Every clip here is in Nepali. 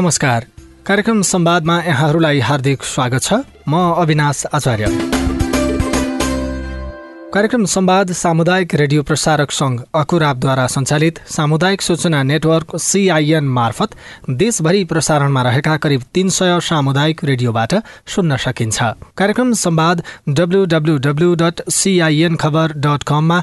नमस्कार। कार्यक्रम संवादमा यहाँहरूलाई हार्दिक स्वागत छ। म अविनाश आचार्य। कार्यक्रम संवाद सामुदायिक रेडियो प्रसारक संघ अकुराबद्वारा सञ्चालित सामुदायिक सूचना नेटवर्क सिआइएन मार्फत देशभरि प्रसारणमा रहेका करिब तीन सय सामुदायिक रेडियोबाट सुन्न सकिन्छ। कार्यक्रम संवाद WWW dot CIN Khabar dot कममा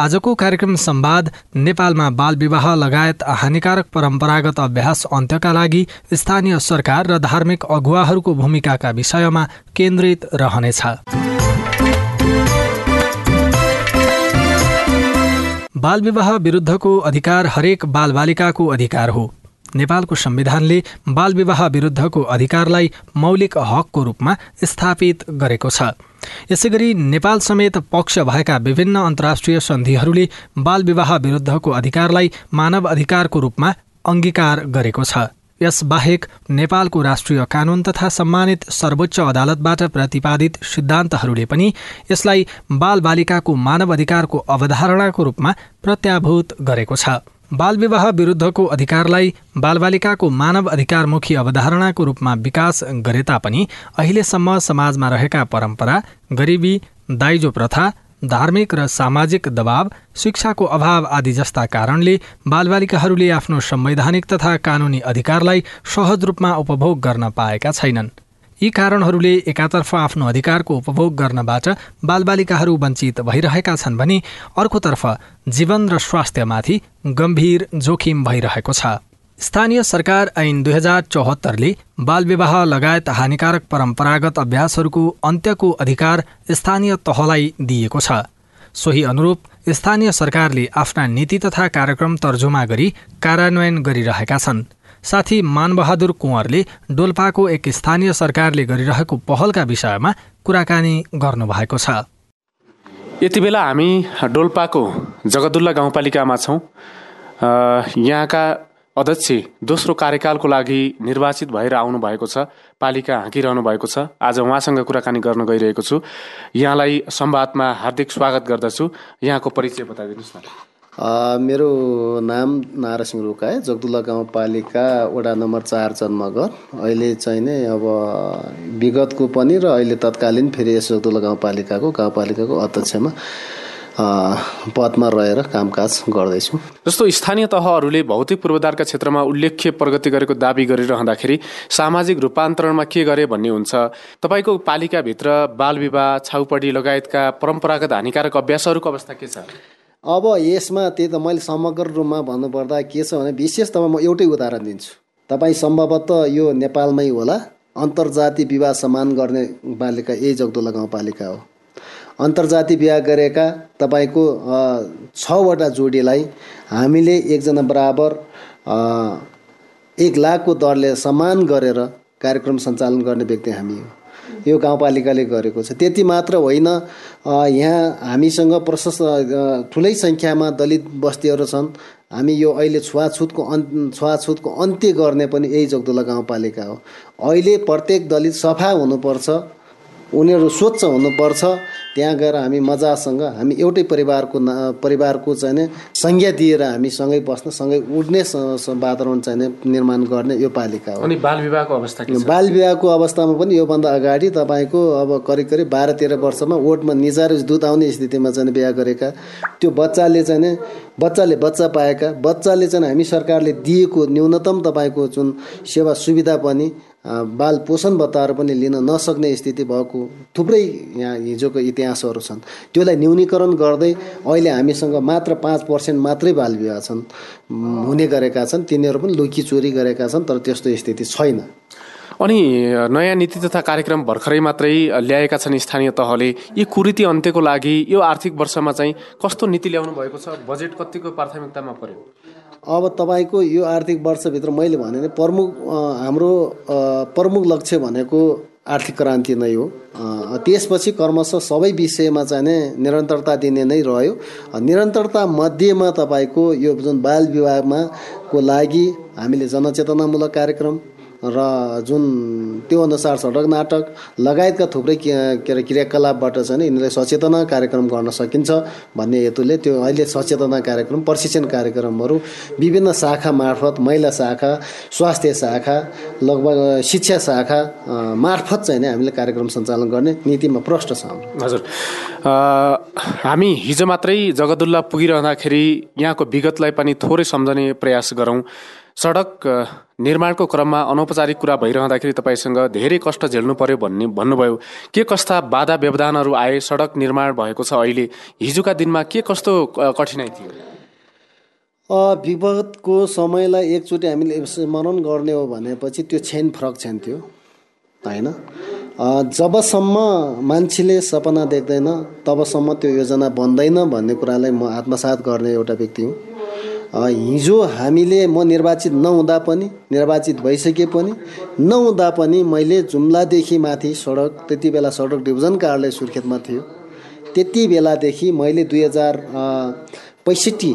आजको कार्यक्रम संवाद नेपालमा बाल विवाह लगायत हानिकारक परम्परागत अभ्यास अन्त्यका लागि स्थानीय सरकार र धार्मिक अगुवाहरूको भूमिकाका विषयमा केन्द्रित रहनेछ। बाल विवाह विरुद्धको अधिकार हरेक बालबालिकाको अधिकार हो। नेपालको संविधानले बाल विवाह विरुद्धको अधिकारलाई मौलिक हकको रूपमा स्थापित गरेको छ। यसै गरी नेपाल समेत पक्ष भएका विभिन्न अन्तर्राष्ट्रिय सन्धिहरूले बाल विवाह विरुद्धको अधिकारलाई मानव अधिकारको रूपमा अङ्गीकार गरेको छ। यसबाहेक नेपालको राष्ट्रिय कानून तथा सम्मानित सर्वोच्च अदालतबाट प्रतिपादित सिद्धान्तहरूले पनि यसलाई बालबालिकाको मानव अधिकारको अवधारणाको रूपमा प्रत्याभूत गरेको छ। बाल विवाह विरुद्धको अधिकारलाई बालबालिकाको मानव अधिकारमुखी अवधारणाको रूपमा विकास गरे तापनि अहिलेसम्म समाजमा रहेका परम्परा गरिबी दाइजो प्रथा धार्मिक र सामाजिक दबाव शिक्षाको अभाव आदि जस्ता कारणले बालबालिकाहरूले आफ्नो संवैधानिक तथा कानूनी अधिकारलाई सहज रूपमा उपभोग गर्न पाएका छैनन्। यी कारणहरूले एकातर्फ आफ्नो अधिकारको उपभोग गर्नबाट बालबालिकाहरू वञ्चित भइरहेका छन् भने अर्कोतर्फ जीवन र स्वास्थ्यमाथि गम्भीर जोखिम भइरहेको छ। स्थानीय सरकार ऐन दुई हजार चौहत्तरले बालविवाह लगायत हानिकारक परम्परागत अभ्यासहरूको अन्त्यको अधिकार स्थानीय तहलाई दिएको छ। सोही अनुरूप स्थानीय सरकारले आफ्ना नीति तथा कार्यक्रम तर्जुमा गरी कार्यान्वयन गरिरहेका छन्। साथी मानबहादुर कुँवरले डोल्पाको एक स्थानीय सरकारले गरिरहेको पहलका विषयमा कुराकानी गर्नुभएको छ। यति बेला हामी डोल्पाको जगदुल्ला गाउँपालिकामा छौँ। यहाँका अध्यक्ष दोस्रो कार्यकालको लागि निर्वाचित भएर आउनु भएको छ पालिका हाँकिरहनु भएको छ। आज उहाँसँग कुराकानी गर्न गइरहेको छु। यहाँलाई संवादमा हार्दिक स्वागत गर्दछु। यहाँको परिचय बताइदिनुहोस् न। मेरो नाम नारासिंह रोकाए जगदुल्ला गाउँपालिका वडा नम्बर चार जन्मघर अहिले चाहिँ नै अब विगतको पनि र अहिले तत्कालीन फेरि यस जगदुल्ला गाउँपालिकाको गाउँपालिकाको अध्यक्षमा पदमा रहेर कामकाज गर्दैछु। जस्तो स्थानीय तहहरूले भौतिक पूर्वाधारका क्षेत्रमा उल्लेख्य प्रगति गरेको दावी गरिरहँदाखेरि सामाजिक रूपान्तरणमा के गरे भन्ने हुन्छ? तपाईँको पालिकाभित्र बाल विवाह छाउपडी लगायतका परम्परागत हानिकारक अभ्यासहरूको अवस्था के छ? अब यसमा त्यही त मैले समग्र रूपमा भन्नुपर्दा के छ भने विशेष तपाईँ म एउटै उदाहरण दिन्छु। तपाईँ सम्भवतः यो नेपालमै होला। अन्तर्जाति विवाह समान गर्ने पालिका यही जगदोला गाउँपालिका हो। अन्तर्जाति बिहा गरेका तपाईँको छवटा जोडीलाई हामीले एकजना बराबर एक लाखको दरले समान गरेर कार्यक्रम सञ्चालन गर्ने व्यक्ति हामी हो। यो गाउँपालिकाले गरेको छ। त्यति मात्र होइन यहाँ हामीसँग प्रशस्त ठुलै सङ्ख्यामा दलित बस्तीहरू छन्। हामी यो अहिले छुवाछुतको अन् छुवाछुतको अन्त्य गर्ने पनि यही जगदुल्ला गाउँपालिका हो। अहिले प्रत्येक दलित सफा हुनुपर्छ उनीहरू स्वच्छ हुनुपर्छ त्यहाँ गएर हामी मजासँग हामी एउटै परिवारको परिवारको चाहिँ संज्ञा दिएर हामी सँगै बस्न सँगै उड्ने वातावरण चाहिँ निर्माण गर्ने यो पालिका हो। अनि बाल विवाहको अवस्था बाल विवाहको अवस्थामा पनि योभन्दा अगाडि तपाईँको अब करिब करिब बाह्र तेह्र वर्षमा ओटमा निजाएर दुध आउने स्थितिमा चाहिँ बिहा गरेका। त्यो बच्चाले चाहिँ बच्चाले बच्चा पाएका बच्चाले चाहिँ हामी सरकारले दिएको न्यूनतम तपाईँको जुन सेवा सुविधा पनि बाल पोषण भत्ताहरू पनि लिन नसक्ने स्थिति भएको थुप्रै यहाँ हिजोको इतिहासहरू छन्। त्यसलाई न्यूनीकरण गर्दै अहिले हामीसँग मात्र पाँच पर्सेन्ट मात्रै बाल विवाह छन् हुने गरेका छन् तिनीहरू पनि लुकी चोरी गरेका छन् तर त्यस्तो स्थिति छैन। अनि नयाँ नीति तथा कार्यक्रम भर्खरै मात्रै ल्याएका छन् स्थानीय तहले। यी कुरीति अन्त्यको लागि यो आर्थिक वर्षमा चाहिँ कस्तो नीति ल्याउनु भएको छ? बजेट कतिको प्राथमिकतामा पर्यो? अब तपाईँको यो आर्थिक वर्षभित्र मैले भने प्रमुख हाम्रो प्रमुख लक्ष्य भनेको आर्थिक क्रान्ति नै हो। त्यसपछि क्रमशः सबै विषयमा चाहिँ नै निरन्तरता दिने नै रह्यो। निरन्तरता मध्येमा तपाईँको यो जुन बाल विवाहमा को लागि हामीले जनचेतनामूलक कार्यक्रम र जुन त्यो अनुसार सडक नाटक लगायतका थुप्रै के अरे क्रियाकलापबाट चाहिँ यिनीहरूले सचेतना कार्यक्रम गर्न सकिन्छ भन्ने हेतुले त्यो अहिले सचेतना कार्यक्रम प्रशिक्षण कार्यक्रमहरू विभिन्न शाखा मार्फत महिला शाखा स्वास्थ्य शाखा लगभग शिक्षा शाखा मार्फत चाहिँ नै हामीले कार्यक्रम सञ्चालन गर्ने नीतिमा प्रष्ट छ। हजुर। हामी हिजो मात्रै जगदुल्ला पुगिरहँदाखेरि यहाँको विगतलाई पनि थोरै सम्झने प्रयास गरौँ। सडक निर्माणको क्रममा अनौपचारिक कुरा भइरहँदाखेरि तपाईँसँग धेरै कष्ट झेल्नु पर्यो भन्ने भन्नुभयो। के कस्ता बाधा व्यवधानहरू आए? सडक निर्माण भएको छ अहिले। हिजोका दिनमा के कस्तो कठिनाइ थियो? विगतको समयलाई एकचोटि हामीले स्मरण गर्ने हो भनेपछि त्यो छेन फरक छेन थियो। होइन? जबसम्म मान्छेले सपना देख्दैन तबसम्म त्यो योजना बन्दैन भन्ने कुरालाई म आत्मसात गर्ने एउटा व्यक्ति हुँ। हिजो हामीले म निर्वाचित नहुँदा पनि निर्वाचित भइसके पनि नहुँदा पनि मैले जुम्लादेखि माथि सडक त्यति बेला सडक डिभिजन कार्यालय सुर्खेतमा थियो। त्यति बेलादेखि मैले दुई हजार पैँसठी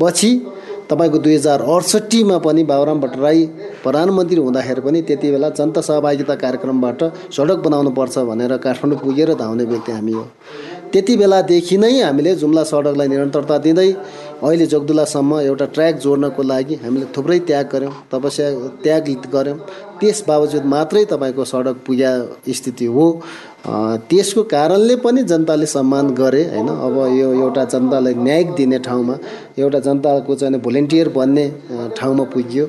पछि तपाईँको दुई हजार अडसट्ठीमा पनि बाबुराम भट्टराई प्रधानमन्त्री हुँदाखेरि पनि त्यति बेला जनता सहभागिता कार्यक्रमबाट सडक बनाउनु पर्छ भनेर काठमाडौँ पुगेर धाउने व्यक्ति हामी हो। त्यति बेलादेखि नै हामीले जुम्ला सडकलाई निरन्तरता दिँदै अहिले जगदुलासम्म एउटा ट्र्याक जोड्नको लागि हामीले थुप्रै त्याग गऱ्यौँ तपस्या त्याग गऱ्यौँ। त्यस बावजुद मात्रै तपाईँको सडक पुग्या स्थिति हो। त्यसको कारणले पनि जनताले सम्मान गरे होइन? अब यो एउटा जनतालाई न्यायिक दिने ठाउँमा एउटा जनताको चाहिँ भोलिन्टियर बन्ने ठाउँमा पुग्यो।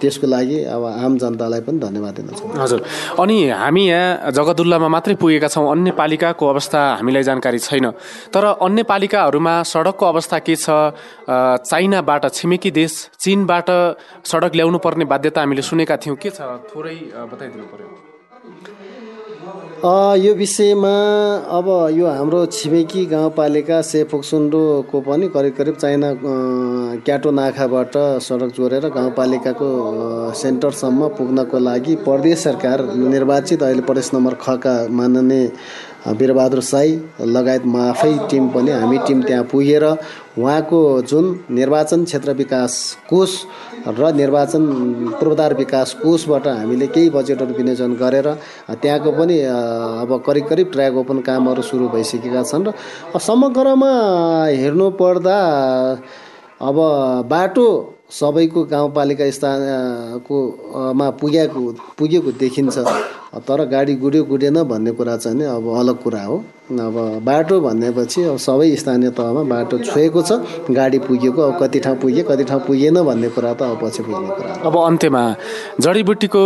त्यसको लागि अब आम जनतालाई पनि धन्यवाद दिन चाहन्छु। हजुर। अनि हामी यहाँ जगदुल्लामा मात्रै पुगेका छौँ अन्य पालिकाको अवस्था हामीलाई जानकारी छैन। तर अन्य पालिकाहरूमा सडकको अवस्था के छ? चाइनाबाट छिमेकी देश चिनबाट सडक ल्याउनु पर्ने बाध्यता हामीले सुनेका थियौँ। के छ? थोरै बताइदिनु पर्यो। यो विषयमा अब यो हाम्रो छिमेकी गाउँपालिका सेफोक्सुन्डोको पनि करिब करिब चाइना क्याटो नाखाबाट सडक जोडेर गाउँपालिकाको सेन्टरसम्म पुग्नको लागि प्रदेश सरकार निर्वाचित अहिले प्रदेश नम्बर खका माननीय वीरबहादुर साई लगायत म आफै टिम पनि हामी टिम त्यहाँ पुगेर उहाँको जुन निर्वाचन क्षेत्र विकास कोष र निर्वाचन पूर्वाधार विकास कोषबाट हामीले केही बजेटहरू विनियोजन गरेर त्यहाँको पनि अब करिब करिब ट्र्याक ओपन कामहरू सुरु भइसकेका छन् र समग्रमा हेर्नु पर्दा अब बाटो सबैको गाउँपालिका स्थानको मा पुगेको पुगेको देखिन्छ। तर गाडी गुड्यो गुडेन भन्ने कुरा चाहिँ नि अब अलग कुरा हो। अब बाटो भनेपछि अब सबै स्थानीय तहमा बाटो छोएको छ गाडी पुगेको अब कति ठाउँ पुगे कति ठाउँ पुगेन भन्ने कुरा त अब पछि पुग्ने कुरा अब अन्त्यमा जडीबुटीको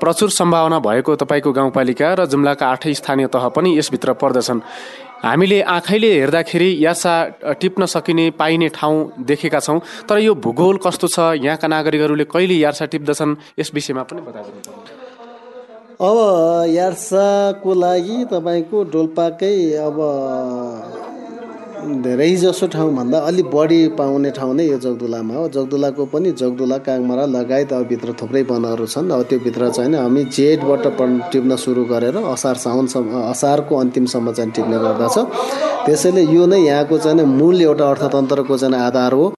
प्रचुर सम्भावना भएको तपाईँको गाउँपालिका र जुम्लाका आठै स्थानीय तह पनि यसभित्र पर्दछन्। हामीले आँखैले हेर्दाखेरि यासा टिप्न सकिने पाइने ठाउँ देखेका छौँ तर यो भूगोल कस्तो छ यहाँका नागरिकहरूले कहिले यार्सा टिप्दछन् यस विषयमा पनि बताइदिनु अब यार्साको लागि तपाईँको डोल्पाकै अब धेरै जसो ठाउँभन्दा अलिक बढी पाउने ठाउँ नै यो जगदुलामा हो। जगदुलाको पनि जगदुला कागमारा लगायत अब भित्र थुप्रै वनहरू छन्। अब त्योभित्र चाहिँ हामी जेठबाट टिप्न सुरु गरेर असार साउनसम्म असारको अन्तिमसम्म चाहिँ टिप्ने गर्दछ। त्यसैले यो नै यहाँको चाहिँ मूल एउटा अर्थतन्त्रको चाहिँ आधार हो।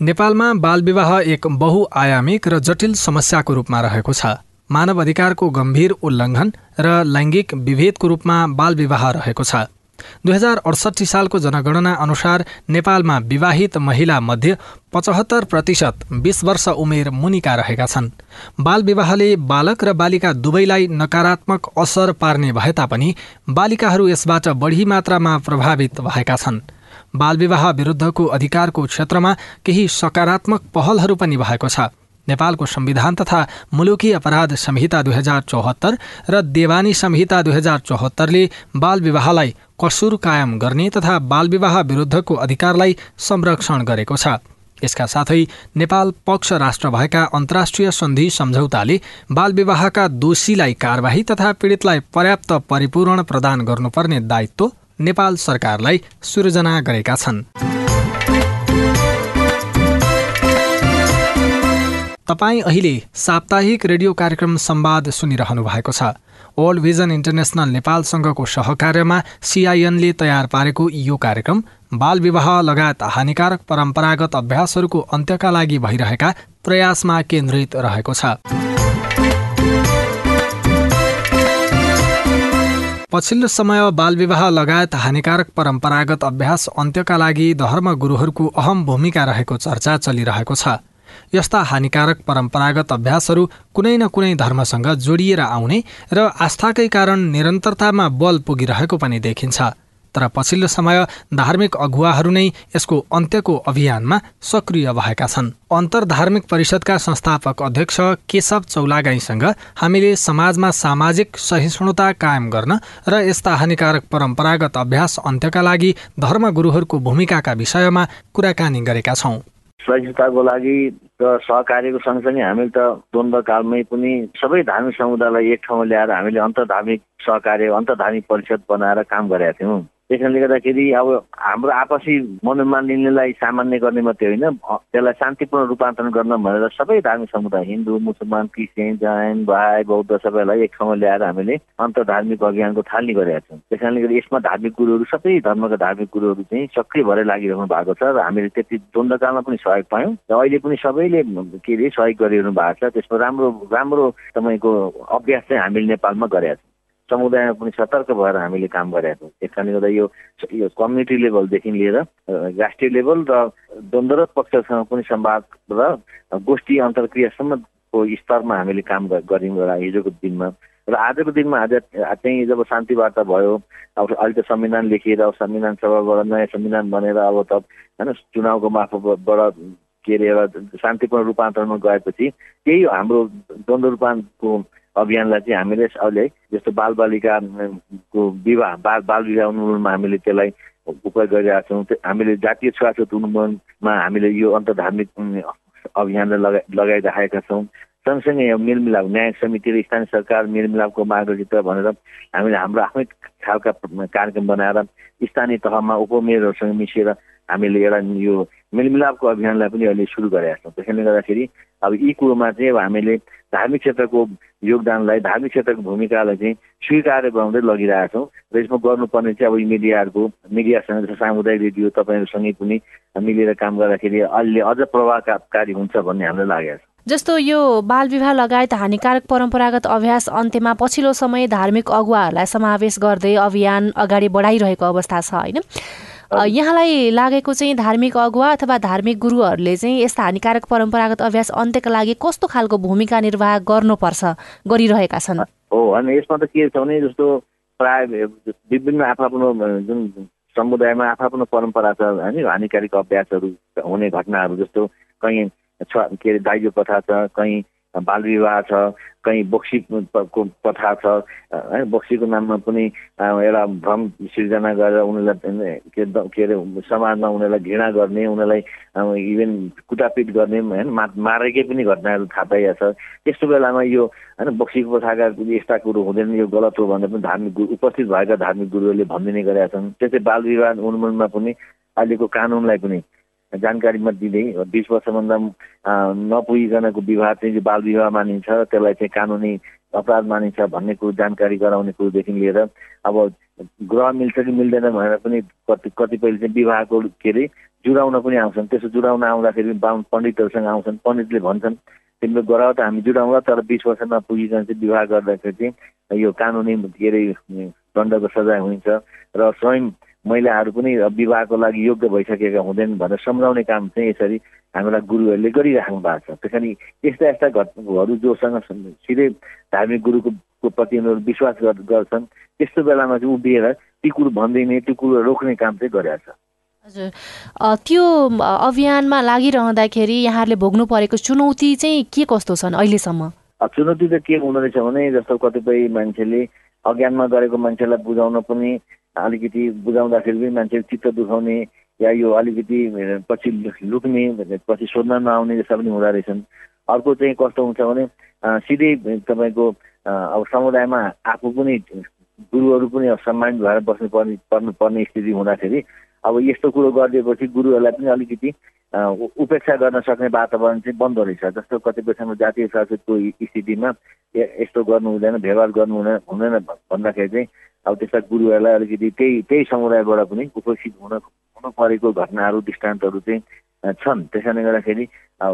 नेपालमा बालविवाह एक बहुआयामिक र जटिल समस्याको रूपमा रहेको छ। मानव अधिकारको गम्भीर उल्लङ्घन र लैङ्गिक विभेदको रूपमा बालविवाह रहेको छ। दुई हजार अडसठी सालको जनगणना अनुसार नेपालमा विवाहित महिला मध्ये पचहत्तर प्रतिशत बीस वर्ष उमेर मुनिका रहेका छन्। बाल विवाहले बालक र बालिका दुवैलाई नकारात्मक असर पार्ने भए तापनि बालिकाहरू यसबाट बढी मात्रामा प्रभावित भएका छन्। बालविवाह विरुद्धको अधिकारको क्षेत्रमा केही सकारात्मक पहलहरू पनि भएको छ। नेपालको संविधान तथा मुलुकी अपराध संहिता दुई हजार चौहत्तर र देवानी संहिता दुई हजार चौहत्तरले बालविवाहलाई कसुर कायम गर्ने तथा बालविवाह विरुद्धको अधिकारलाई संरक्षण गरेको छ। यसका साथै नेपाल पक्ष राष्ट्र भएका अन्तर्राष्ट्रिय सन्धि सम्झौताले बालविवाहका दोषीलाई कारवाही तथा पीडितलाई पर्याप्त परिपूरण प्रदान गर्नुपर्ने दायित्व नेपाल सरकारलाई सृजना गरेका छन्। तपाईँ अहिले साप्ताहिक रेडियो कार्यक्रम संवाद सुनिरहनु भएको छ। वर्ल्ड भिजन इन्टरनेसनल नेपालसँगको सहकार्यमा सिआइएनले तयार पारेको यो कार्यक्रम बाल विवाह लगायत हानिकारक परम्परागत अभ्यासहरूको अन्त्यका लागि भइरहेका प्रयासमा केन्द्रित रहेको छ। पछिल्लो समय बालविवाह लगायत हानिकारक परम्परागत अभ्यास अन्त्यका लागि धर्म गुरुहरूको अहम भूमिका रहेको चर्चा चलिरहेको छ। यस्ता हानिकारक परम्परागत अभ्यासहरू कुनै न कुनै धर्मसँग जोडिएर आउने र आस्थाकै कारण निरन्तरतामा बल पुगिरहेको पनि देखिन्छ। तर पछिल्लो समय धार्मिक अगुवाहरू नै यसको अन्त्यको अभियानमा सक्रिय भएका छन्। अन्तर धार्मिक परिषदका संस्थापक अध्यक्ष केशव चौलागाईसँग हामीले समाजमा सामाजिक सहिष्णुता कायम गर्न र यस्ता हानिकारक परम्परागत अभ्यास अन्त्यका लागि धर्मगुरूहरूको भूमिकाका विषयमा कुराकानी गरेका छौँ। सहिष्णुताको लागि र सहकार्यको सँगसँगै हामीले त द्वन्द्वकालमै पनि सबै धार्मिक समुदायलाई एक ठाउँमा ल्याएर हामीले अन्तर्धार्मिक सहकार्य अन्तर्धार्मिक परिषद बनाएर काम गरेका थियौँ। त्यस कारणले गर्दाखेरि अब हाम्रो आपसी मनोमालिन्यलाई सामान्य गर्ने मात्रै होइन। त्यसलाई शान्तिपूर्ण रूपान्तरण गर्न भनेर सबै धार्मिक समुदाय हिन्दू मुसलमान क्रिस्चियन जैन भाइ बौद्ध सबैलाई एक ठाउँमा ल्याएर हामीले अन्तर्धार्मिक अभियानको थाल्ने गरेका छौँ। त्यस कारणले गर्दा यसमा धार्मिक गुरुहरू सबै धर्मका धार्मिक गुरुहरू चाहिँ सक्रिय भएर लागिरहनु भएको छ र हामीले त्यति द्वन्द्वकालमा पनि सहयोग पायौँ र अहिले पनि सबैले के अरे सहयोग गरिरहनु भएको छ। त्यसमा राम्रो राम्रो तपाईँको अभ्यास चाहिँ हामीले नेपालमा गरेका छौँ। समुदायमा पनि सतर्क भएर हामीले काम गरेका छौँ। त्यस कारणले गर्दा यो यो कम्युनिटी लेभलदेखि लिएर राष्ट्रिय लेभल र द्वन्द्व पक्षसँग पनि संवाद र गोष्ठी अन्तर्क्रियासम्मको स्तरमा हामीले काम गऱ्यौँ र हिजोको दिनमा। र आजको दिनमा आज चाहिँ जब शान्ति वार्ता भयो अब अहिले त संविधान लेखिएर अब संविधान सभाबाट नयाँ संविधान बनेर अब त होइन चुनावको मार्फतबाट के अरे एउटा शान्तिपूर्ण रूपान्तरणमा गएपछि त्यही हाम्रो द्वन्द्व रूपान्तरणको अभियानलाई चाहिँ हामीले अहिले जस्तो बालबालिकाको विवाह बाल बाल विवाह उन्मूलनमा हामीले त्यसलाई उपयोग गरिरहेका छौँ हामीले जातीय छुवाछुत उन्मूलनमा हामीले यो अन्तर्धार्मिक अभियानलाई लगा लगाइराखेका छौँ। सँगसँगै मेलमिलाप न्याय समिति र स्थानीय सरकार मेलमिलापको मार्गचित्र भनेर हामीले हाम्रो आफ्नै खालका कार्यक्रम बनाएर स्थानीय तहमा उपमेयरहरूसँग मिसिएर हामीले एउटा यो मेलमिलापको अभियानलाई पनि अहिले सुरु गरेका छौँ। त्यसैले गर्दाखेरि अब यी कुरोमा चाहिँ अब हामीले धार्मिक क्षेत्रको योगदानलाई धार्मिक क्षेत्रको भूमिकालाई चाहिँ स्वीकार बनाउँदै लगिरहेका छौँ र यसमा गर्नुपर्ने चाहिँ अब मिडियाहरूको मिडियासँग जस्तो सामुदायिक रेडियो तपाईँहरूसँगै पनि मिलेर काम गर्दाखेरि अहिले अझ प्रभावकारी हुन्छ भन्ने हामीलाई लागेको छ। जस्तो यो बाल विवाह लगायत हानिकारक परम्परागत अभ्यास अन्त्यमा पछिल्लो समय धार्मिक अगुवाहरूलाई समावेश गर्दै अभियान अगाडि बढाइरहेको अवस्था छ होइन? यहाँलाई लागेको चाहिँ धार्मिक अगुवा अथवा धार्मिक गुरुहरूले चाहिँ यस्ता हानिकारक परम्परागत अभ्यास अन्त्यका लागि कस्तो खालको भूमिका निर्वाह गर्नुपर्छ गरिरहेका छन्? हो अनि यसमा त के छ भने जस्तो प्राय विभिन्न आफ्नो जुन समुदायमा आफ्नो परम्परा छ होइन हानिकारक अभ्यासहरू हुने घटनाहरू जस्तो कहीँ के अरे दाइजो प्रथा छ कहीँ बाल विवाह छ कहीँ बोक्सीको प्रथा छ है बोक्सीको नाममा पनि एउटा भ्रम सिर्जना गरेर उनीहरूलाई के के अरे समाजमा उनीहरूलाई घृणा गर्ने उनीहरूलाई इभेन कुटापिट गर्ने होइन मा मारेकै पनि घटनाहरू थाहा पाइएको छ त्यस्तो बेलामा यो होइन बोक्सीको प्रथाका यस्ता कुरो हुँदैन यो गलत हो भनेर पनि धार्मिक गुरु उपस्थित भएका धार्मिक गुरुहरूले भनिदिने गरेका छन्। त्यस्तै बाल विवाह उन्मूलनमा पनि अहिलेको कानुनलाई पनि जानकारीमा दिँदै बिस वर्षभन्दा नपुगिकनको विवाह चाहिँ बाल विवाह मानिन्छ त्यसलाई चाहिँ कानुनी अपराध मानिन्छ भन्ने कुरो जानकारी गराउने कुरोदेखि लिएर अब ग्रह मिल्छ कि मिल्दैन भनेर पनि कति कतिपयले चाहिँ विवाहको के अरे जुडाउन पनि आउँछन्। त्यसो जुडाउन आउँदाखेरि बाहुन पण्डितहरूसँग आउँछन् पण्डितले भन्छन् तिम्रो गराउ त हामी जुडाउँला तर बिस वर्ष नपुगिकन चाहिँ विवाह गर्दाखेरि चाहिँ यो कानुनी के अरे दण्डको सजाय हुन्छ र स्वयं महिलाहरू पनि विवाहको लागि योग्य भइसकेका हुँदैन भनेर सम्झाउने काम चाहिँ यसरी हाम्रा गुरुहरूले गरिराख्नु भएको छ। त्यस कारण यस्ता यस्ता घटनाहरू जोसँग सिधै धार्मिक गुरुको प्रति उनीहरू विश्वास गर्छन् त्यस्तो बेलामा चाहिँ उभिएर ती कुरो भनिदिने त्यो कुरो रोक्ने काम चाहिँ गरेका छ हजुर। त्यो अभियानमा लागिरहँदाखेरि यहाँहरूले भोग्नु परेको चुनौती चाहिँ के कस्तो छन् अहिलेसम्म? चुनौती त के हुँदो रहेछ भने जस्तो कतिपय मान्छेले अज्ञानमा गरेको मान्छेलाई बुझाउन पनि अलिकति बुझाउँदाखेरि पनि मान्छे चित्त दुखाउने या यो अलिकति पछि लुक्ने पछि सोध्न नआउने जस्ता पनि हुँदो रहेछन्। अर्को चाहिँ कस्तो हुन्छ भने सिधै तपाईँको अब समुदायमा आफू पनि गुरुहरू पनि सम्मानित भएर बस्नु पर्ने पर्नु पर्ने स्थिति हुँदाखेरि अब यस्तो कुरो गरिदिएपछि गुरुहरूलाई पनि अलिकति उपेक्षा गर्न सक्ने वातावरण चाहिँ बन्द रहेछ। जस्तो कतिपय ठाउँमा जातीय संस्कृतको स्थितिमा यस्तो गर्नु हुँदैन व्यवहार गर्नु हुँदैन हुँदैन भन्दाखेरि चाहिँ अब त्यस्ता गुरुहरूलाई अलिकति त्यही त्यही समुदायबाट पनि उपस्थित हुन हुनु परेको घटनाहरू दृष्टान्तहरू चाहिँ छन्। त्यस कारणले गर्दाखेरि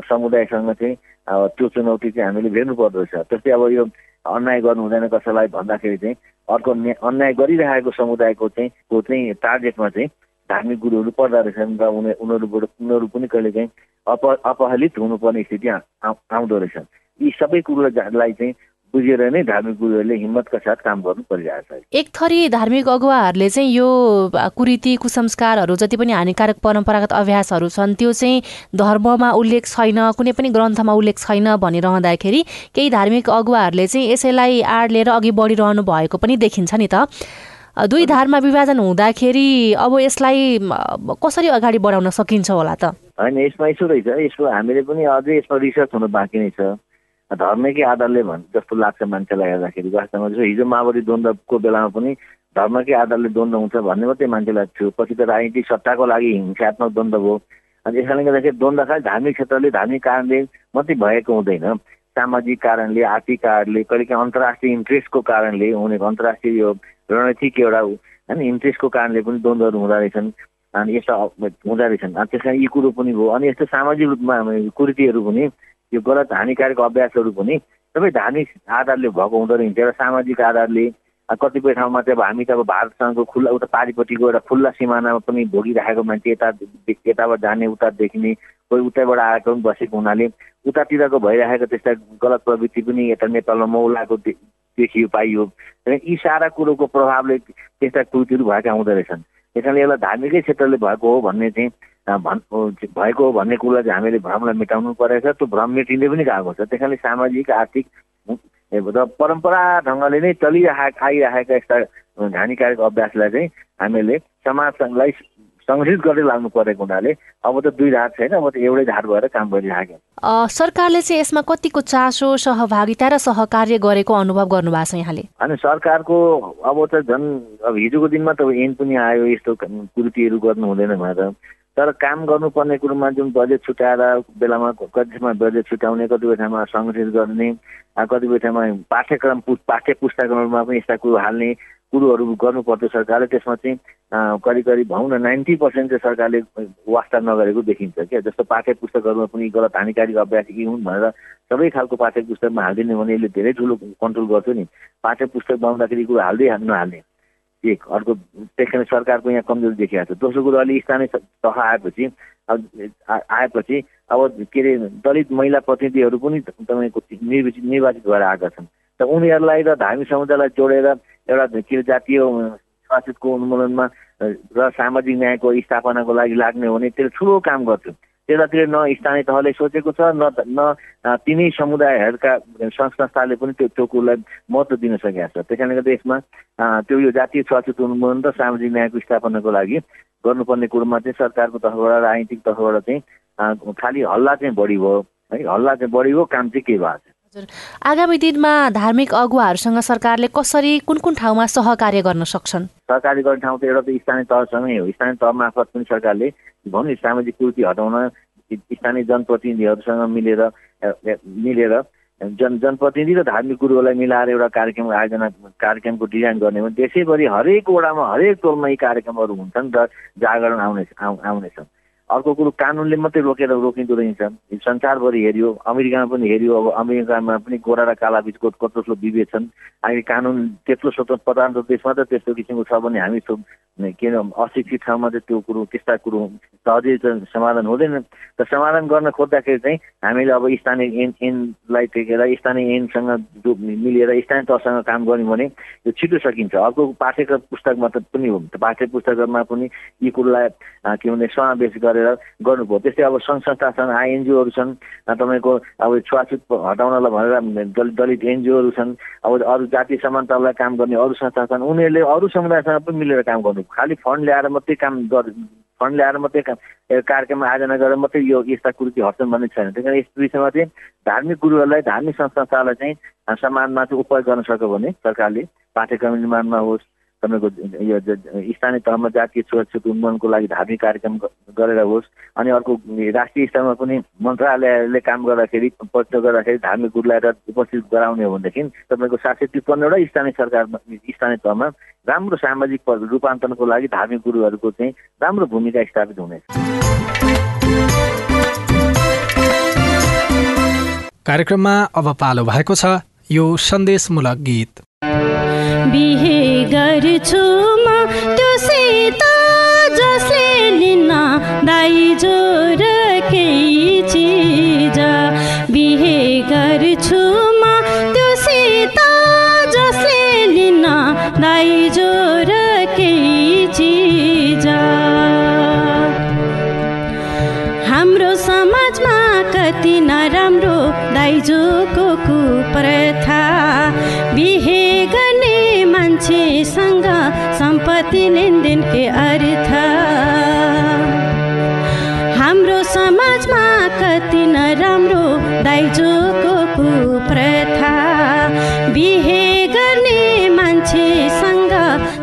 समुदायसँग चाहिँ अब त्यो चुनौती चाहिँ हामीले भेट्नु पर्दो रहेछ त्यस्तै अब यो अन्याय गर्नु हुँदैन कसैलाई भन्दाखेरि चाहिँ अर्को अन्याय गरिरहेको समुदायको चाहिँ को चाहिँ टार्गेटमा चाहिँ धार्मिक गुरुहरू पर्दा रहेछन् र उनी उनीहरूबाट उनीहरू पनि कहिलेकाहीँ अप अपहलित हुनुपर्ने स्थिति आउँदो रहेछ यी सबै कुरोलाई चाहिँ बुझेर नै धार्मिक गुरुहरूले हिम्मतका साथ काम गर्नु परिरहेछ एक थरी धार्मिक अगुवाहरूले चाहिँ यो कुरीति कुसंस्कारहरू जति पनि हानिकारक परम्परागत अभ्यासहरू छन् त्यो चाहिँ धर्ममा उल्लेख छैन कुनै पनि ग्रन्थमा उल्लेख छैन भनिरहँदाखेरि केही धार्मिक अगुवाहरूले चाहिँ यसैलाई आड लिएर अघि बढिरहनु भएको पनि देखिन्छ नि त। दुई धारमा विभाजन हुँदाखेरि अब यसलाई कसरी अगाडि बढाउन सकिन्छ होला त? होइन यसमा यसो रहेछ। यसको हामीले पनि अझै यसमा रिसर्च हुनु बाँकी नै छ। धर्मकै आधारले भन् जस्तो लाग्छ मान्छेलाई हेर्दाखेरि। वास्तवमा जस्तो हिजो माओवादी द्वन्द्वको बेलामा पनि धर्मकै आधारले द्वन्द्व हुन्छ भन्ने मात्रै मान्छेलाई थियो। पछि त राजनीतिक सत्ताको लागि हिंसात्मक द्वन्द्व भयो। अनि यस कारणले गर्दाखेरि द्वन्द्व खालि धार्मिक क्षेत्रले धार्मिक कारणले मात्रै भएको हुँदैन। सामाजिक कारणले आर्थिक कारणले कहिलेकाहीँ अन्तर्राष्ट्रिय इन्ट्रेस्टको कारणले हुने अन्तर्राष्ट्रिय यो रणनीतिक एउटा होइन इन्ट्रेस्टको कारणले पनि द्वन्द्वहरू हुँदो रहेछन् अनि यस्ता हुँदो रहेछन्। अनि त्यसमा यी कुरो पनि भयो। अनि यस्तो सामाजिक रूपमा कुरीतिहरू पनि यो गलत हानिकारक अभ्यासहरू पनि सबै धार्मिक आधारले भएको हुँदो रहेछ र सामाजिक आधारले कतिपय ठाउँमा चाहिँ अब हामी त अब भारतसँगको खुल्ला उता पारिपट्टिको एउटा खुल्ला सिमानामा पनि भोगिराखेको मान्छे यता यताबाट जाने उता देखिने कोही उतैबाट आएको पनि बसेको हुनाले उतातिरको भइरहेको त्यस्ता गलत प्रवृत्ति पनि यता नेपालमा मौलाको देखियो पाइयो। यी सारा कुरोको प्रभावले त्यस्ता कृतिहरू भएका हुँदो रहेछन्। त्यस कारणले यसलाई धार्मिकै क्षेत्रले भएको हो भन्ने चाहिँ भन् भएको हो भन्ने कुरा चाहिँ हामीले भ्रमलाई मेटाउनु परेको छ। त्यो भ्रम मेटिँदै पनि गएको छ। त्यस कारणले सामाजिक आर्थिक र परम्परा ढङ्गले नै चलिरहेका आइरहेका यस्ता हानिकारक अभ्यासलाई चाहिँ हामीले समाजलाई सङ्गठित गर्दै लाग्नु परेको हुनाले अब त दुई धार छैन अब त एउटै धार भएर काम गरिरहेको सरकारले चाहिँ यसमा कतिको चासो सहभागिता र सहकार्य गरेको अनुभव गर्नुभएको छ यहाँले? अनि सरकारको अब त झन् अब हिजोको दिनमा त एन पनि आयो यस्तो कुर्तीहरू गर्नु हुँदैन भनेर। तर काम गर्नुपर्ने कुरोमा जुन बजेट छुट्याएर बेलामा कति ठाउँमा बजेट छुट्याउने कतिपय ठाउँमा सङ्गठित गर्ने कतिपय ठाउँमा पाठ्यक्रम पाठ्य पुस्तकहरूमा पनि यस्ता कुरो हाल्ने कुरोहरू गर्नुपर्थ्यो सरकारले त्यसमा चाहिँ करिब करिब भनौँ न नाइन्टी पर्सेन्ट चाहिँ सरकारले वास्ता नगरेको देखिन्छ क्या। जस्तो पाठ्य पुस्तकहरूमा पनि गलत हानिकारी अभ्यास यी हुन् भनेर सबै खालको पाठ्य पुस्तकमा हालिदिने भने यसले धेरै ठुलो कन्ट्रोल गर्थ्यो नि। पाठ्य पुस्तक बनाउँदाखेरि कुरो हाल्दै नहाल्ने। एक अर्को त्यस सरकारको यहाँ कमजोरी देखिएको छ। दोस्रो कुरो अलि स्थानीय तह आएपछि आएपछि अब के अरे दलित महिला प्रतिनिधिहरू पनि तपाईँको निर्वाचित निर्वाचित भएर आएका छन्। त उनीहरूलाई र धार्मिक समुदायलाई जोडेर एउटा के अरे जातीय स्वास्थ्यको उन्मूलनमा र सामाजिक न्यायको स्थापनाको लागि लाग्ने हो भने त्यसले ठुलो काम गर्थ्यो त्यतातिर न स्थानीय तहले सोचेको छ न न तिनै समुदायहरूका संस्थाले पनि त्यो त्यो कुरोलाई महत्त्व दिन सकेका छ। त्यस कारणले गर्दा यसमा त्यो यो जातीय स्वास्थ्य उन्मूलन र सामाजिक न्यायको स्थापनाको लागि गर्नुपर्ने कुरोमा चाहिँ सरकारको तर्फबाट राजनीतिक तर्फबाट चाहिँ खालि हल्ला चाहिँ बढी भयो। है हल्ला चाहिँ बढी भयो काम चाहिँ के भएको छ? आगामी दिनमा धार्मिक अगुवाहरूसँग सरकारले कसरी कुन कुन ठाउँमा सहकार्य गर्न सक्छन्? सहकार्य गर्ने ठाउँ त एउटा त स्थानीय तहसँगै हो। स्थानीय तह मार्फत पनि सरकारले भनौँ सामाजिक कुर्ती हटाउन स्थानीय जनप्रतिनिधिहरूसँग मिलेर मिलेर जन जनप्रतिनिधि र धार्मिक गुरुहरूलाई मिलाएर एउटा कार्यक्रम आयोजना कार्यक्रमको डिजाइन गर्ने भने देशैभरि हरेक वडामा हरेक टोलमा यी कार्यक्रमहरू हुन्छन् र जागरण आउने आउनेछ अर्को कुरो कानुनले मात्रै रोकेर रोकिँदो रहेछ संसारभरि हेऱ्यो अमेरिकामा पनि हेऱ्यो अब अमेरिकामा पनि गोरा र काला बिचको कत्रो विभेद छन्। अहिले कानुन त्यत्रो स्वतन्त्र प्रधानतन्त्र देशमा त त्यस्तो किसिमको छ भने हामी किन अशिक्षित ठाउँमा चाहिँ त्यो कुरो त्यस्ता कुरो सहजै समाधान हुँदैन। त समाधान गर्न खोज्दाखेरि चाहिँ हामीले अब स्थानीय एन एनलाई टेकेर स्थानीय एनसँग मिलेर स्थानीय तहसँग काम गऱ्यौँ भने यो छिटो सकिन्छ। अर्को पाठ्यक्रम पुस्तकमा त पनि हो। पाठ्य पुस्तकमा पनि यी कुरोलाई के भने समावेश गरेर गर्नुभयो। त्यस्तै अब सङ्घ संस्था छन् आइएनजिओहरू छन् तपाईँको अब छुवाछुत हटाउनलाई भनेर दलित एनजिओहरू छन् अब अरू जातीय समानतालाई काम गर्ने अरू संस्था छन् उनीहरूले अरू समुदायसँग पनि मिलेर काम गर्नु खालि फन्ड ल्याएर मात्रै काम गर फन्ड ल्याएर मात्रै काम कार्यक्रम आयोजना गरेर मात्रै यो यस्ता कुरो चाहिँ हट्छन् भन्ने छैन। त्यही कारण यस विषयमा चाहिँ धार्मिक गुरुहरूलाई धार्मिक संस्थालाई चाहिँ समाजमा चाहिँ उपयोग गर्न सक्यो भने सरकारले पाठ्यक्रम निर्माणमा होस् तपाईँको यो स्थानीय तहमा जातीय सुरक्षित उन्मूलनको लागि धार्मिक कार्यक्रम गरेर होस्। अनि अर्को राष्ट्रिय स्तरमा पनि मन्त्रालयले काम गर्दाखेरि पत्र गर्दाखेरि धार्मिक गुरुलाई उपस्थित गराउने हो भनेदेखि तपाईँको सात सय त्रिपन्नवटा स्थानीय सरकारमा स्थानीय तहमा राम्रो सामाजिक रूपान्तरणको लागि धार्मिक गुरुहरूको चाहिँ राम्रो भूमिका स्थापित हुनेछ। कार्यक्रममा अब पालो भएको छ यो सन्देशमूलक गीत। बिहे गर्छु म त्यो सीता जसले लिन दाइजो र केही लेनदेन के अर्थ। हाम्रो समाजमा कति नराम्रो दाइजोको कुप्रथा। बिहे गर्ने मान्छेसँग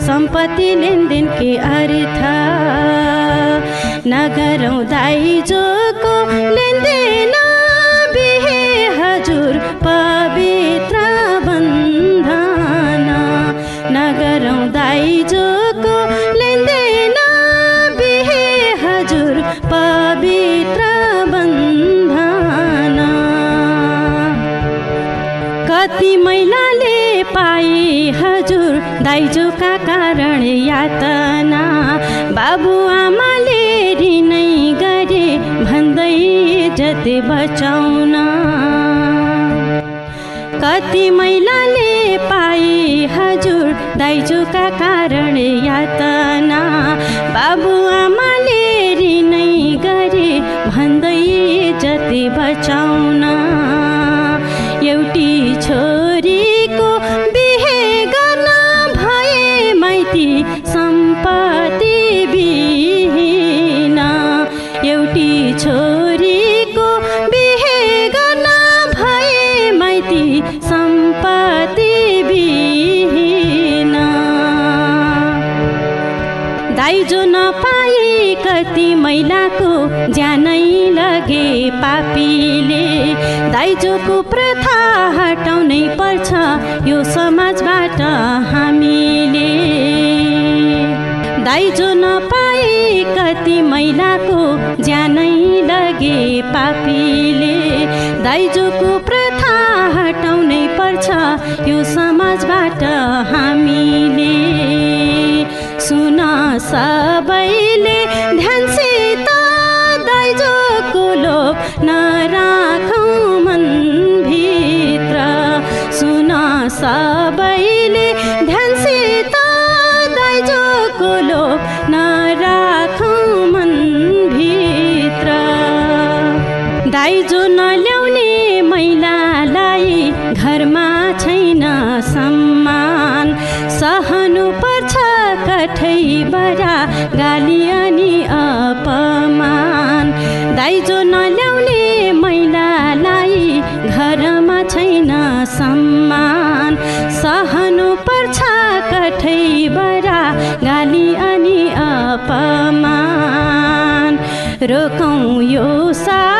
सम्पत्ति लेनदेन के अर्थ। नगरौँ दाइजोको लेनदेन। बचाउन। कति महिलाले पाए हजुर दाइजोका कारण यातना। बाबुआमाले दाइजोको प्रथा हटाउनै पर्छ। यो समाजबाट हामीले दाइजो नपाए कति महिलाको ज्यानै लगे पापीले। दाइजोको प्रथा हटाउनै पर्छ। यो समाजबाट हामीले सुन सबैले अपमान रोकौँ यो सबै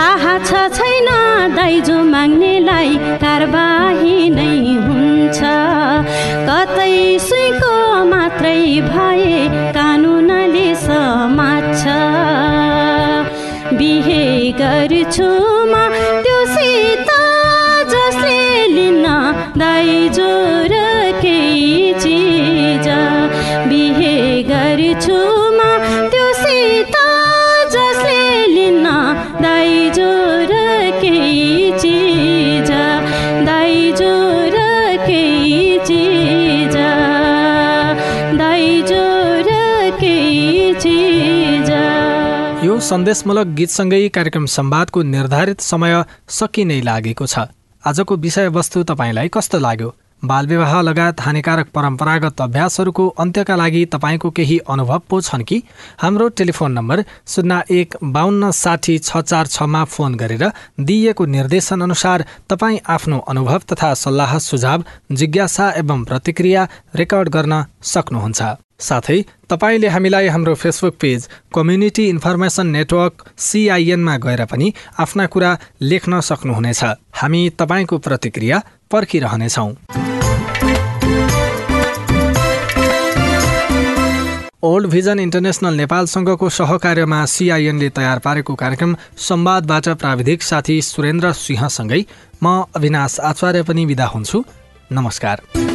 थाहा छ छैन दाइजो माग्नेलाई कारबाही नै हुन्छ। कतै सुइको मात्रै भए कानुनले समात्छ। बिहे गर्छु म सन्देशमूलक गीतसँगै कार्यक्रम संवादको निर्धारित समय सकिनै लागेको छ। आजको विषयवस्तु तपाईँलाई कस्तो लाग्यो? बालविवाह लगायत हानिकारक परम्परागत अभ्यासहरूको अन्त्यका लागि तपाईँको केही अनुभव पो छन् कि? हाम्रो टेलिफोन नम्बर शून्य एक बाहन्न साठी छ चार छमा फोन गरेर दिइएको निर्देशन अनुसार तपाईँ आफ्नो अनुभव तथा सल्लाह सुझाव जिज्ञासा एवं प्रतिक्रिया रेकर्ड गर्न सक्नुहुन्छ। साथै तपाईँले हामीलाई हाम्रो Facebook page community information network सिआइएनमा गएर पनि आफ्ना कुरा लेख्न सक्नुहुनेछ। हामी तपाईँको प्रतिक्रिया पर्खिरहनेछौँ। ओल्ड भिजन इन्टरनेसनल नेपालसँगको सहकार्यमा सिआइएनले तयार पारेको कार्यक्रम संवादबाट प्राविधिक साथी सुरेन्द्र सिंहसँगै म अविनाश आचार्य पनि विदा हुन्छु। नमस्कार।